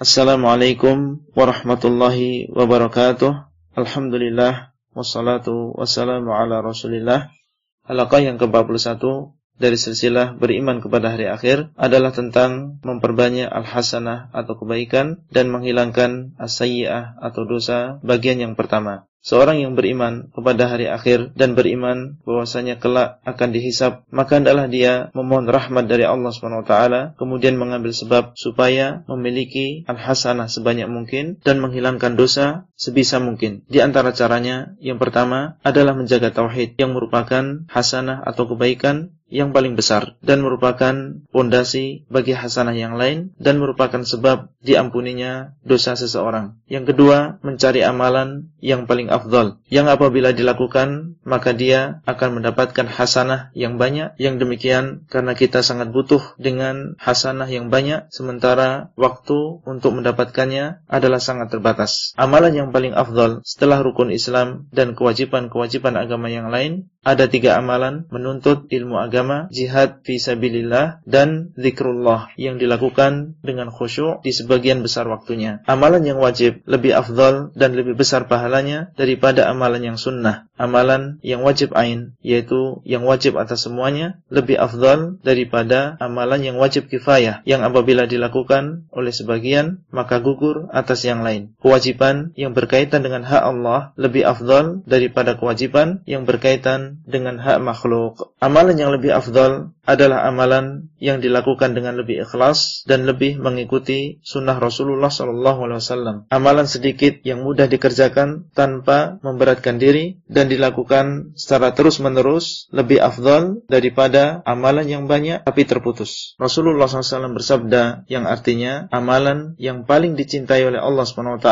Assalamualaikum warahmatullahi wabarakatuh. Alhamdulillah wassalatu wassalamu ala Rasulillah. Halaqah yang ke-41 dari silsilah beriman kepada hari akhir adalah tentang memperbanyak al-hasanah atau kebaikan dan menghilangkan as-sayyi'ah atau dosa bagian yang pertama. Seorang yang beriman kepada hari akhir dan beriman bahwasanya kelak akan dihisap, maka hendaklah dia memohon rahmat dari Allah SWT, kemudian mengambil sebab supaya memiliki al-hasanah sebanyak mungkin dan menghilangkan dosa sebisa mungkin. Di antara caranya, yang pertama adalah menjaga tauhid yang merupakan hasanah atau kebaikan yang paling besar dan merupakan pondasi bagi hasanah yang lain dan merupakan sebab diampuninya dosa seseorang. Yang kedua, mencari amalan yang paling afdal, yang apabila dilakukan maka dia akan mendapatkan hasanah yang banyak. Yang demikian karena kita sangat butuh dengan hasanah yang banyak sementara waktu untuk mendapatkannya adalah sangat terbatas. Amalan yang paling afdal setelah rukun Islam dan kewajiban-kewajiban agama yang lain ada tiga amalan menuntut ilmu agama, jihad fi sabilillah dan zikrullah yang dilakukan dengan khusyuk di sebagian besar waktunya. Amalan yang wajib lebih afdal dan lebih besar pahalanya daripada amalan yang sunnah. Amalan yang wajib ain yaitu yang wajib atas semuanya lebih afdal daripada amalan yang wajib kifayah yang apabila dilakukan oleh sebagian maka gugur atas yang lain. Kewajiban yang berkaitan dengan hak Allah lebih afdal daripada kewajiban yang berkaitan dengan hak makhluk. Amalan yang lebih afdal adalah amalan yang dilakukan dengan lebih ikhlas dan lebih mengikuti sunnah Rasulullah SAW. Amalan sedikit yang mudah dikerjakan tanpa memberatkan diri dan dilakukan secara terus-menerus lebih afdal daripada amalan yang banyak tapi terputus. Rasulullah SAW bersabda yang artinya amalan yang paling dicintai oleh Allah SWT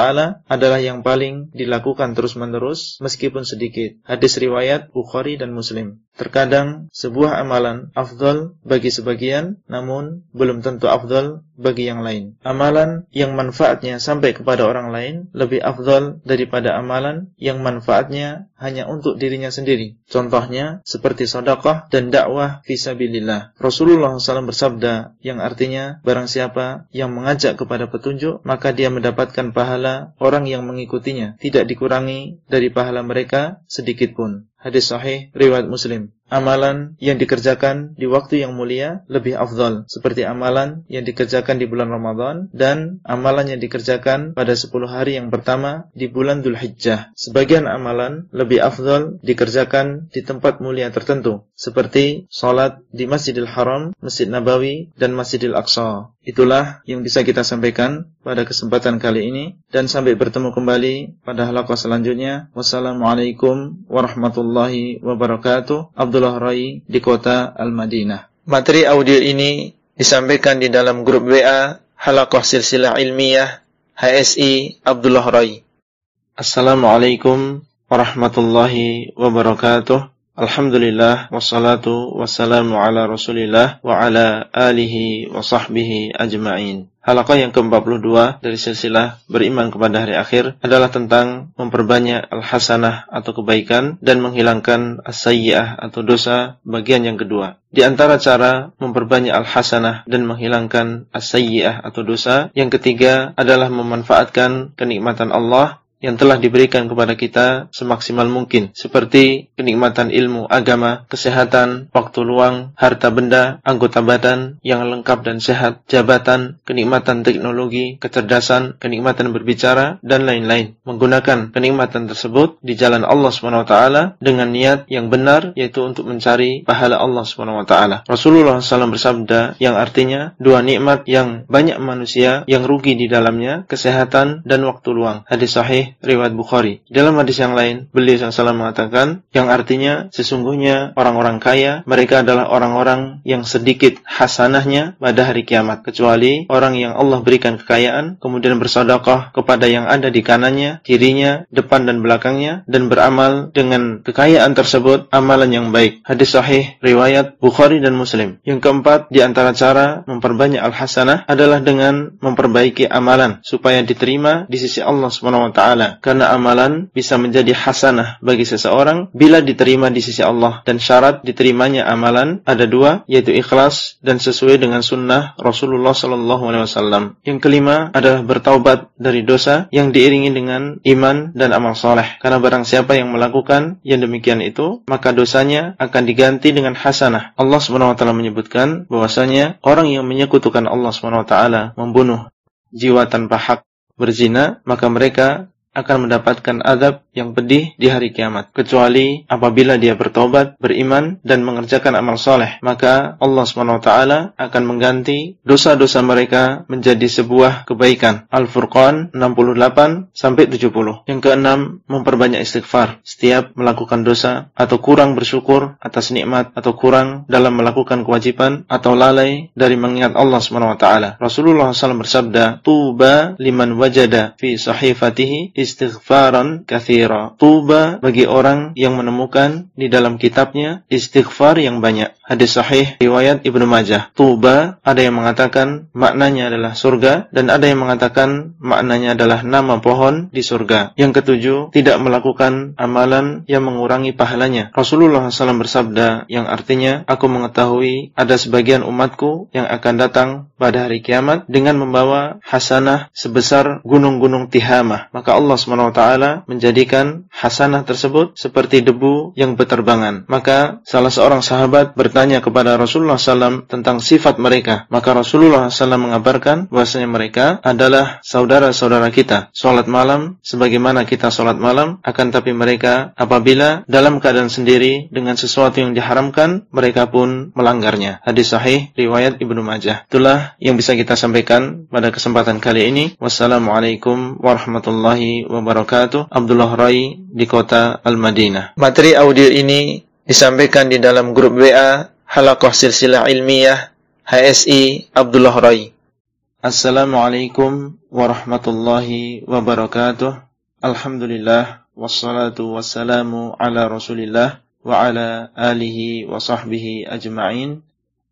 adalah yang paling dilakukan terus-menerus meskipun sedikit. Hadis riwayat Bukhari dan Muslim. Terkadang sebuah amalan afdal bagi sebagian, namun belum tentu afdal bagi yang lain. Amalan yang manfaatnya sampai kepada orang lain lebih afdal daripada amalan yang manfaatnya hanya untuk dirinya sendiri. Contohnya seperti sedekah dan dakwah fisabilillah. Rasulullah SAW bersabda yang artinya barang siapa yang mengajak kepada petunjuk maka dia mendapatkan pahala orang yang mengikutinya, tidak dikurangi dari pahala mereka sedikit pun. Hadis sahih riwayat Muslim amalan yang dikerjakan di waktu yang mulia lebih afdal seperti amalan yang dikerjakan di bulan Ramadan dan amalan yang dikerjakan pada 10 hari yang pertama di bulan Dhul Hijjah. Sebagian amalan lebih afdal dikerjakan di tempat mulia tertentu seperti salat di Masjidil Haram, Masjid Nabawi dan Masjidil Aqsa. Itulah yang bisa kita sampaikan pada kesempatan kali ini dan sampai bertemu kembali pada halaqah selanjutnya. Wassalamualaikum warahmatullahi wabarakatuh. Abdul Abdullah Rai di kota Al-Madinah. Materi audio ini disampaikan di dalam grup WA Halaqah Silsilah Ilmiah HSI Abdullah Rai. Assalamualaikum warahmatullahi wabarakatuh. Alhamdulillah wassalatu wassalamu ala Rasulillah wa ala alihi wa sahbihi ajma'in. Halaqah yang ke-42 dari silsilah beriman kepada hari akhir adalah tentang memperbanyak al-hasanah atau kebaikan dan menghilangkan as-sayyi'ah atau dosa bagian yang kedua. Di antara cara memperbanyak al-hasanah dan menghilangkan as-sayyi'ah atau dosa, yang ketiga adalah memanfaatkan kenikmatan Allah yang telah diberikan kepada kita semaksimal mungkin seperti kenikmatan ilmu agama, kesehatan, waktu luang, harta benda, anggota badan yang lengkap dan sehat, jabatan, kenikmatan teknologi, kecerdasan, kenikmatan berbicara dan lain-lain. Menggunakan kenikmatan tersebut di jalan Allah SWT dengan niat yang benar yaitu untuk mencari pahala Allah SWT. Rasulullah SAW bersabda yang artinya dua nikmat yang banyak manusia yang rugi di dalamnya, kesehatan dan waktu luang. Hadis sahih riwayat Bukhari. Dalam hadis yang lain, beliau SAW mengatakan yang artinya sesungguhnya orang-orang kaya mereka adalah orang-orang yang sedikit hasanahnya pada hari kiamat kecuali orang yang Allah berikan kekayaan kemudian bersedekah kepada yang ada di kanannya, kirinya, depan dan belakangnya dan beramal dengan kekayaan tersebut amalan yang baik. Hadis sahih riwayat Bukhari dan Muslim. Yang keempat di antara cara memperbanyak al-hasanah adalah dengan memperbaiki amalan supaya diterima di sisi Allah taala taala. Karena amalan bisa menjadi hasanah bagi seseorang bila diterima di sisi Allah dan syarat diterimanya amalan ada dua yaitu ikhlas dan sesuai dengan sunnah Rasulullah sallallahu alaihi wasallam. Yang kelima adalah bertaubat dari dosa yang diiringi dengan iman dan amal soleh. Karena barang siapa yang melakukan yang demikian itu, maka dosanya akan diganti dengan hasanah. Allah Subhanahu wa taala menyebutkan bahwasanya orang yang menyekutukan Allah Subhanahu wa taala membunuh jiwa tanpa hak berzina, maka mereka akan mendapatkan adab yang pedih di hari kiamat. Kecuali apabila dia bertobat, beriman, dan mengerjakan amal soleh. Maka Allah SWT akan mengganti dosa-dosa mereka menjadi sebuah kebaikan. Al-Furqan 68 sampai 70. Yang keenam, memperbanyak istighfar. Setiap melakukan dosa atau kurang bersyukur atas nikmat atau kurang dalam melakukan kewajiban atau lalai dari mengingat Allah SWT. Rasulullah SAW bersabda, Tuba liman wajada fi sahifatihi istighfaran kathira. Tuba bagi orang yang menemukan di dalam kitabnya istighfar yang banyak. Hadis sahih riwayat Ibnu Majah. Tuba ada yang mengatakan maknanya adalah surga dan ada yang mengatakan maknanya adalah nama pohon di surga. Yang ketujuh, tidak melakukan amalan yang mengurangi pahalanya. Rasulullah SAW bersabda yang artinya aku mengetahui ada sebagian umatku yang akan datang pada hari kiamat dengan membawa hasanah sebesar gunung-gunung Tihamah. Maka Allah SWT menjadikan hasanah tersebut seperti debu yang berterbangan. Maka salah seorang sahabat bertanya kepada Rasulullah SAW tentang sifat mereka. Maka Rasulullah SAW mengabarkan bahwasanya mereka adalah saudara-saudara kita. Salat malam sebagaimana kita salat malam, akan tapi mereka apabila dalam keadaan sendiri dengan sesuatu yang diharamkan, mereka pun melanggarnya. Hadis sahih riwayat Ibnu Majah. Itulah yang bisa kita sampaikan pada kesempatan kali ini. Wassalamualaikum warahmatullahi wabarakatuh. Abdullah Rai di kota Al-Madinah. Materi audio ini disampaikan di dalam grup WA Halakoh Silsilah Ilmiah HSI Abdullah Rai. Assalamualaikum warahmatullahi wabarakatuh. Alhamdulillah wassalatu wassalamu ala Rasulillah wa ala alihi wa sahbihi ajma'in.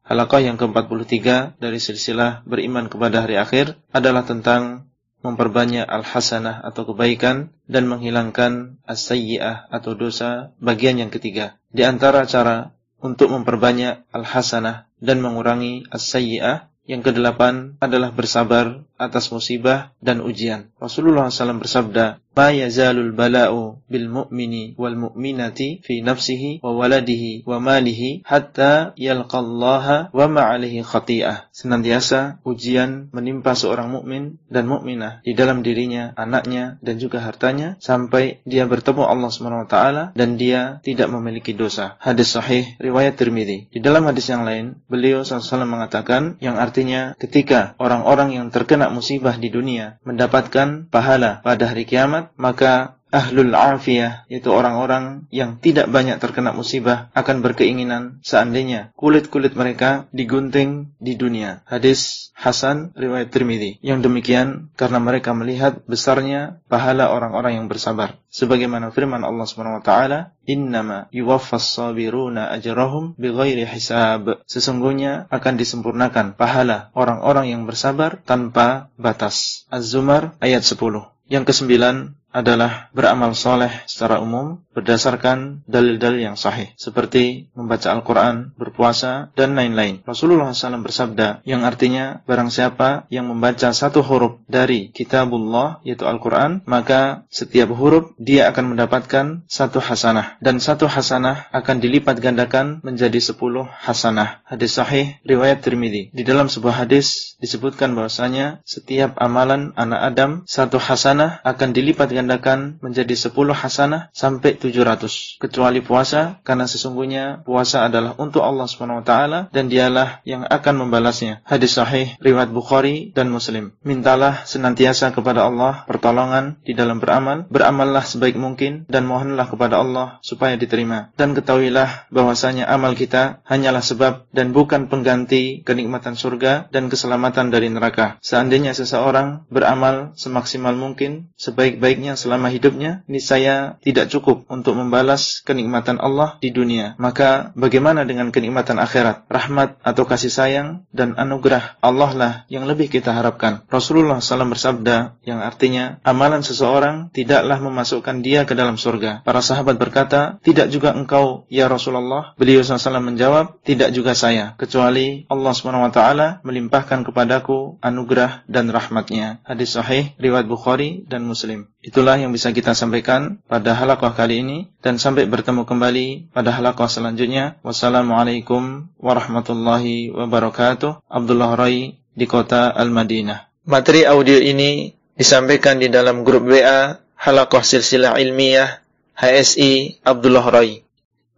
Halakah yang ke-43 dari silsilah beriman kepada hari akhir adalah tentang memperbanyak al-hasanah atau kebaikan dan menghilangkan as-sayyi'ah atau dosa bagian yang ketiga. Di antara cara untuk memperbanyak al-hasanah dan mengurangi as-sayyi'ah yang kedelapan adalah bersabar atas musibah dan ujian. Rasulullah SAW bersabda, "Ma yazalul bala'u bil mu'mini wal mu'minati fi nafsihi wa waladihi wa malihi hatta yalqallaha wa ma'alihi khati'ah." Senantiasa ujian menimpa seorang mukmin dan mukminah di dalam dirinya, anaknya dan juga hartanya sampai dia bertemu Allah Subhanahu wa taala dan dia tidak memiliki dosa. Hadis sahih riwayat Tirmizi. Di dalam hadis yang lain, beliau SAW mengatakan yang artinya ketika orang-orang yang terkena musibah di dunia mendapatkan pahala pada hari kiamat, maka ahlul afiyah yaitu orang-orang yang tidak banyak terkena musibah akan berkeinginan seandainya kulit-kulit mereka digunting di dunia. Hadis Hasan riwayat Tirmidzi. Yang demikian karena mereka melihat besarnya pahala orang-orang yang bersabar. Sebagaimana firman Allah Subhanahu wa taala, "Innama yuwaffas sabiruna ajrahum bighairi hisab." Sesungguhnya akan disempurnakan pahala orang-orang yang bersabar tanpa batas. Az-Zumar ayat 10. Yang kesembilan adalah beramal soleh secara umum berdasarkan dalil-dalil yang sahih seperti membaca Al-Quran, berpuasa, dan lain-lain. Rasulullah SAW bersabda yang artinya barang siapa yang membaca satu huruf dari kitabullah yaitu Al-Quran maka setiap huruf dia akan mendapatkan satu hasanah dan satu hasanah akan dilipat gandakan menjadi sepuluh hasanah. Hadis sahih riwayat Tirmidzi. Di dalam sebuah hadis disebutkan bahwasanya setiap amalan anak Adam satu hasanah akan dilipat gandakan digandakan menjadi 10 hasanah sampai 700 kecuali puasa karena sesungguhnya puasa adalah untuk Allah Subhanahu wa taala dan dialah yang akan membalasnya. Hadis sahih riwayat Bukhari dan Muslim. Mintalah senantiasa kepada Allah pertolongan di dalam beramal, beramallah sebaik mungkin dan mohonlah kepada Allah supaya diterima. Dan ketahuilah bahwasanya amal kita hanyalah sebab dan bukan pengganti kenikmatan surga dan keselamatan dari neraka. Seandainya seseorang beramal semaksimal mungkin, sebaik-baiknya selama hidupnya, ini saya tidak cukup untuk membalas kenikmatan Allah di dunia. Maka bagaimana dengan kenikmatan akhirat? Rahmat atau kasih sayang dan anugerah Allah lah yang lebih kita harapkan. Rasulullah SAW bersabda yang artinya amalan seseorang tidaklah memasukkan dia ke dalam surga. Para sahabat berkata, tidak juga engkau ya Rasulullah. Beliau SAW menjawab, tidak juga saya, kecuali Allah SWT melimpahkan kepadaku anugerah dan rahmatnya. Hadis sahih, riwayat Bukhari dan Muslim. Itulah yang bisa kita sampaikan pada halaqah kali ini dan sampai bertemu kembali pada halaqah selanjutnya. Wassalamualaikum warahmatullahi wabarakatuh. Abdullah Rai di kota Al-Madinah. Materi audio ini disampaikan di dalam grup WA Halaqah Silsilah Ilmiah HSI Abdullah Rai.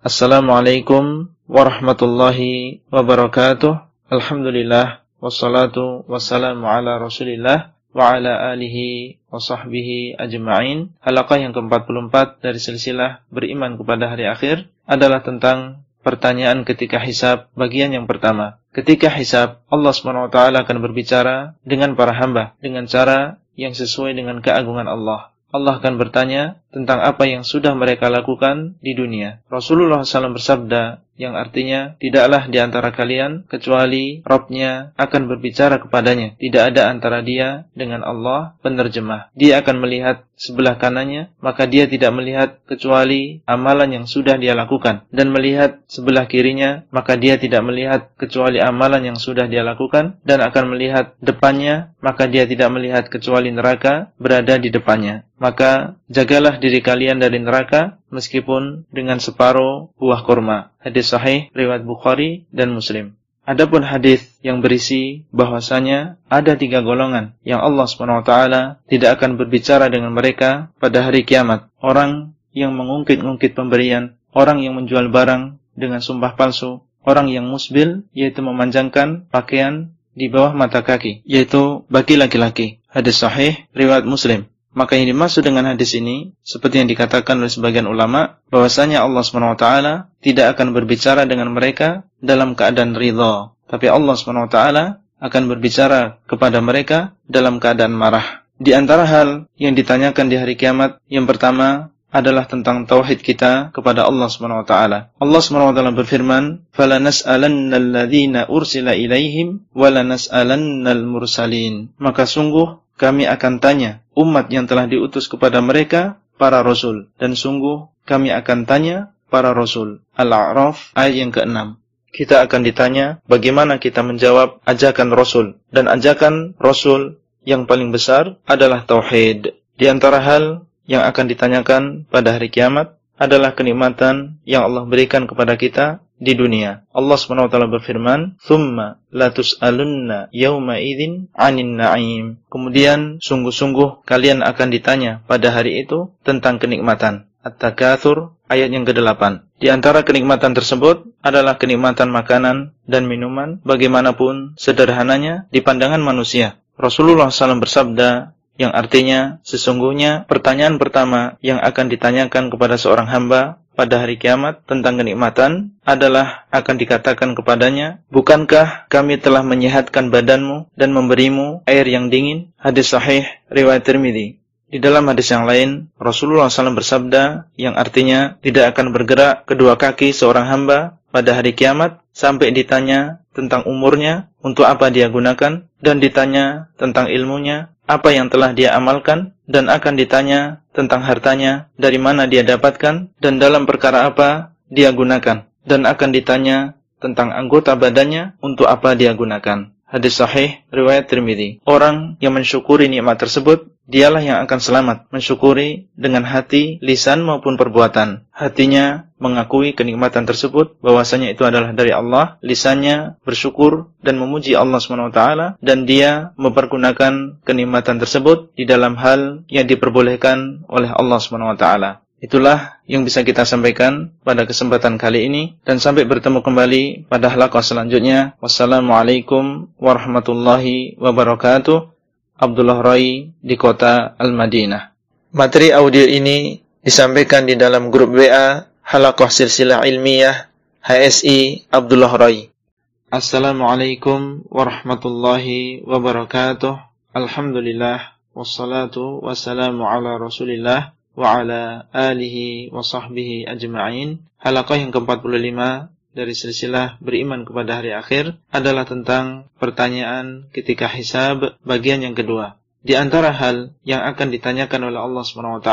Assalamualaikum warahmatullahi wabarakatuh. Alhamdulillah wassalatu wassalamu ala Rasulillah wa ala alihi wa sahbihi ajma'in. Halaqah yang ke-44 dari silsilah beriman kepada hari akhir adalah tentang pertanyaan ketika hisab bagian yang pertama. Ketika hisab, Allah SWT akan berbicara dengan para hamba dengan cara yang sesuai dengan keagungan Allah. Allah akan bertanya tentang apa yang sudah mereka lakukan di dunia. Rasulullah SAW bersabda, yang artinya tidaklah di antara kalian kecuali Robnya akan berbicara kepadanya. Tidak ada antara dia dengan Allah penerjemah. Dia akan melihat sebelah kanannya, maka dia tidak melihat kecuali amalan yang sudah dia lakukan. Dan melihat sebelah kirinya, maka dia tidak melihat kecuali amalan yang sudah dia lakukan. Dan akan melihat depannya, maka dia tidak melihat kecuali neraka berada di depannya. Maka jagalah diri kalian dari neraka meskipun dengan separuh buah kurma. Hadis sahih riwayat Bukhari dan Muslim. Adapun hadis yang berisi bahwasanya ada tiga golongan yang Allah SWT tidak akan berbicara dengan mereka pada hari kiamat. Orang yang mengungkit-ungkit pemberian, orang yang menjual barang dengan sumpah palsu, orang yang musbil yaitu memanjangkan pakaian di bawah mata kaki, yaitu bagi laki-laki. Hadis sahih riwayat Muslim. Maka yang dimaksud dengan hadis ini, seperti yang dikatakan oleh sebagian ulama, bahwasanya Allah Swt tidak akan berbicara dengan mereka dalam keadaan ridha, tapi Allah Swt akan berbicara kepada mereka dalam keadaan marah. Di antara hal yang ditanyakan di hari kiamat, yang pertama adalah tentang tauhid kita kepada Allah Swt. Allah Swt wa taala berfirman, "Fala nas'alannal ladzina ursila ilaihim wa la nas'alannal mursalin." Maka sungguh kami akan tanya umat yang telah diutus kepada mereka para rasul dan sungguh kami akan tanya para rasul. Al-A'raf ayat yang ke-6. Kita akan ditanya bagaimana kita menjawab ajakan rasul dan ajakan rasul yang paling besar adalah tauhid. Di antara hal yang akan ditanyakan pada hari kiamat adalah kenikmatan yang Allah berikan kepada kita di dunia. Allah SWT berfirman, "Tsumma la yauma idzin 'anin na'im." Kemudian sungguh-sungguh kalian akan ditanya pada hari itu tentang kenikmatan. At-Takatsur ayat yang ke-8. Di antara kenikmatan tersebut adalah kenikmatan makanan dan minuman bagaimanapun sederhananya di pandangan manusia. Rasulullah SAW bersabda yang artinya sesungguhnya pertanyaan pertama yang akan ditanyakan kepada seorang hamba pada hari kiamat tentang kenikmatan adalah akan dikatakan kepadanya, Bukankah kami telah menyehatkan badanmu dan memberimu air yang dingin? Hadis sahih riwayat Tirmidzi. Di dalam hadis yang lain, Rasulullah SAW bersabda yang artinya tidak akan bergerak kedua kaki seorang hamba pada hari kiamat sampai ditanya tentang umurnya, untuk apa dia gunakan, dan ditanya tentang ilmunya, apa yang telah dia amalkan dan akan ditanya tentang hartanya dari mana dia dapatkan dan dalam perkara apa dia gunakan dan akan ditanya tentang anggota badannya untuk apa dia gunakan. Hadis sahih riwayat Tirmidzi. Orang yang mensyukuri nikmat tersebut, dialah yang akan selamat, mensyukuri dengan hati, lisan maupun perbuatan. Hatinya mengakui kenikmatan tersebut bahwasanya itu adalah dari Allah, lisannya bersyukur dan memuji Allah SWT dan dia mempergunakan kenikmatan tersebut di dalam hal yang diperbolehkan oleh Allah SWT. Itulah yang bisa kita sampaikan pada kesempatan kali ini dan sampai bertemu kembali pada halaqah selanjutnya. Wassalamualaikum warahmatullahi wabarakatuh. Abdullah Rai di kota Al-Madinah. Materi audio ini disampaikan di dalam grup WA Halaqah Silsilah Ilmiah HSI Abdullah Rai. Assalamualaikum warahmatullahi wabarakatuh. Alhamdulillah wassalatu wassalamu ala Rasulillah wa ala alihi wa sahbihi ajma'in. Halaqah yang ke-45 dari silsilah beriman kepada hari akhir adalah tentang pertanyaan ketika hisab bagian yang kedua. Di antara hal yang akan ditanyakan oleh Allah SWT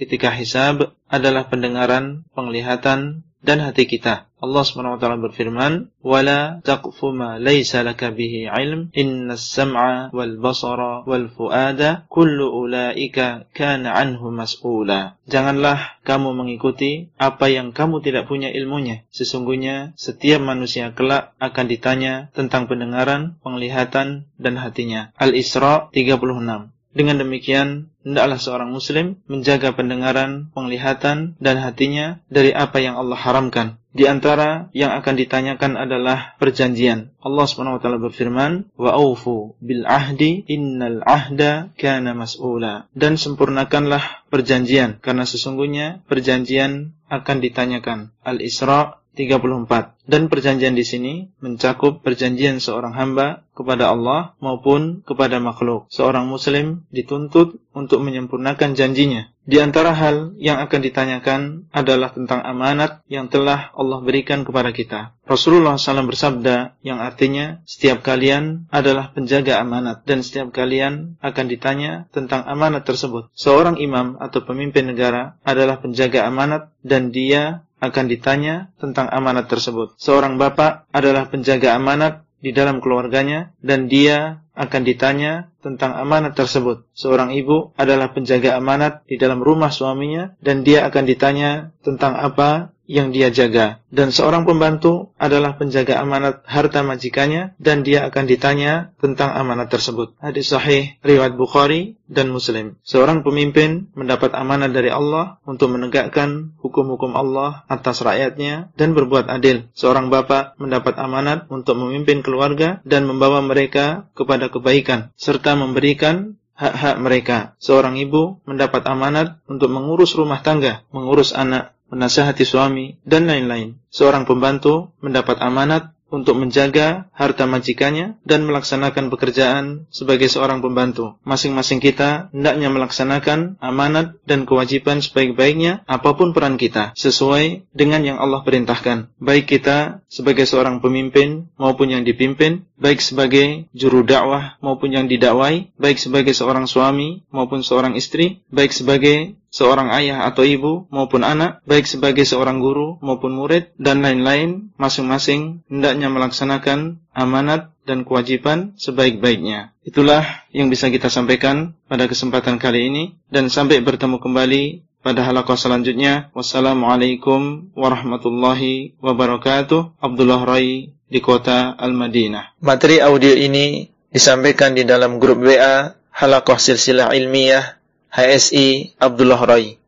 ketika hisab adalah pendengaran, penglihatan, dan hati kita. Allah SWT berfirman, "Wala taqfu ma laysa laka bihi ilm, innas sam'a wal basara wal fuada kullu ulaika kana anhu mas'ula." Janganlah kamu mengikuti apa yang kamu tidak punya ilmunya. Sesungguhnya setiap manusia kelak akan ditanya tentang pendengaran, penglihatan dan hatinya. Al-Isra 36. Dengan demikian, hendaklah seorang muslim menjaga pendengaran, penglihatan, dan hatinya dari apa yang Allah haramkan. Di antara yang akan ditanyakan adalah perjanjian. Allah SWT berfirman, "Wa aufu bil ahdi innal ahda kana mas'ula." Dan sempurnakanlah perjanjian karena sesungguhnya perjanjian akan ditanyakan. Al-Isra 34. Dan perjanjian di sini mencakup perjanjian seorang hamba kepada Allah maupun kepada makhluk. Seorang muslim dituntut untuk menyempurnakan janjinya. Di antara hal yang akan ditanyakan adalah tentang amanat yang telah Allah berikan kepada kita. Rasulullah SAW bersabda yang artinya setiap kalian adalah penjaga amanat dan setiap kalian akan ditanya tentang amanat tersebut. Seorang imam atau pemimpin negara adalah penjaga amanat dan dia akan ditanya tentang amanat tersebut. Seorang bapak adalah penjaga amanat di dalam keluarganya dan dia akan ditanya tentang amanat tersebut. Seorang ibu adalah penjaga amanat di dalam rumah suaminya dan dia akan ditanya tentang apa yang dia jaga. Dan seorang pembantu adalah penjaga amanat harta majikannya dan dia akan ditanya tentang amanat tersebut. Hadis sahih riwayat Bukhari dan Muslim. Seorang pemimpin mendapat amanat dari Allah untuk menegakkan hukum-hukum Allah atas rakyatnya dan berbuat adil. Seorang bapak mendapat amanat untuk memimpin keluarga dan membawa mereka kepada kebaikan serta memberikan hak-hak mereka. Seorang ibu mendapat amanat untuk mengurus rumah tangga, mengurus anak, menasihati suami, dan lain-lain. Seorang pembantu mendapat amanat untuk menjaga harta majikannya dan melaksanakan pekerjaan sebagai seorang pembantu. Masing-masing kita hendaknya melaksanakan amanat dan kewajiban sebaik-baiknya apa pun peran kita sesuai dengan yang Allah perintahkan. Baik kita sebagai seorang pemimpin maupun yang dipimpin, baik sebagai juru dakwah maupun yang didakwai, baik sebagai seorang suami maupun seorang istri, baik sebagai seorang ayah atau ibu maupun anak, baik sebagai seorang guru maupun murid, dan lain-lain, masing-masing hendaknya melaksanakan amanat dan kewajiban sebaik-baiknya. Itulah yang bisa kita sampaikan pada kesempatan kali ini, dan sampai bertemu kembali pada halaqah selanjutnya. Wassalamualaikum warahmatullahi wabarakatuh. Abdullah Rai di kota Al-Madinah. Materi audio ini disampaikan di dalam grup WA Halaqah Silsilah Ilmiah HSI Abdullah Rai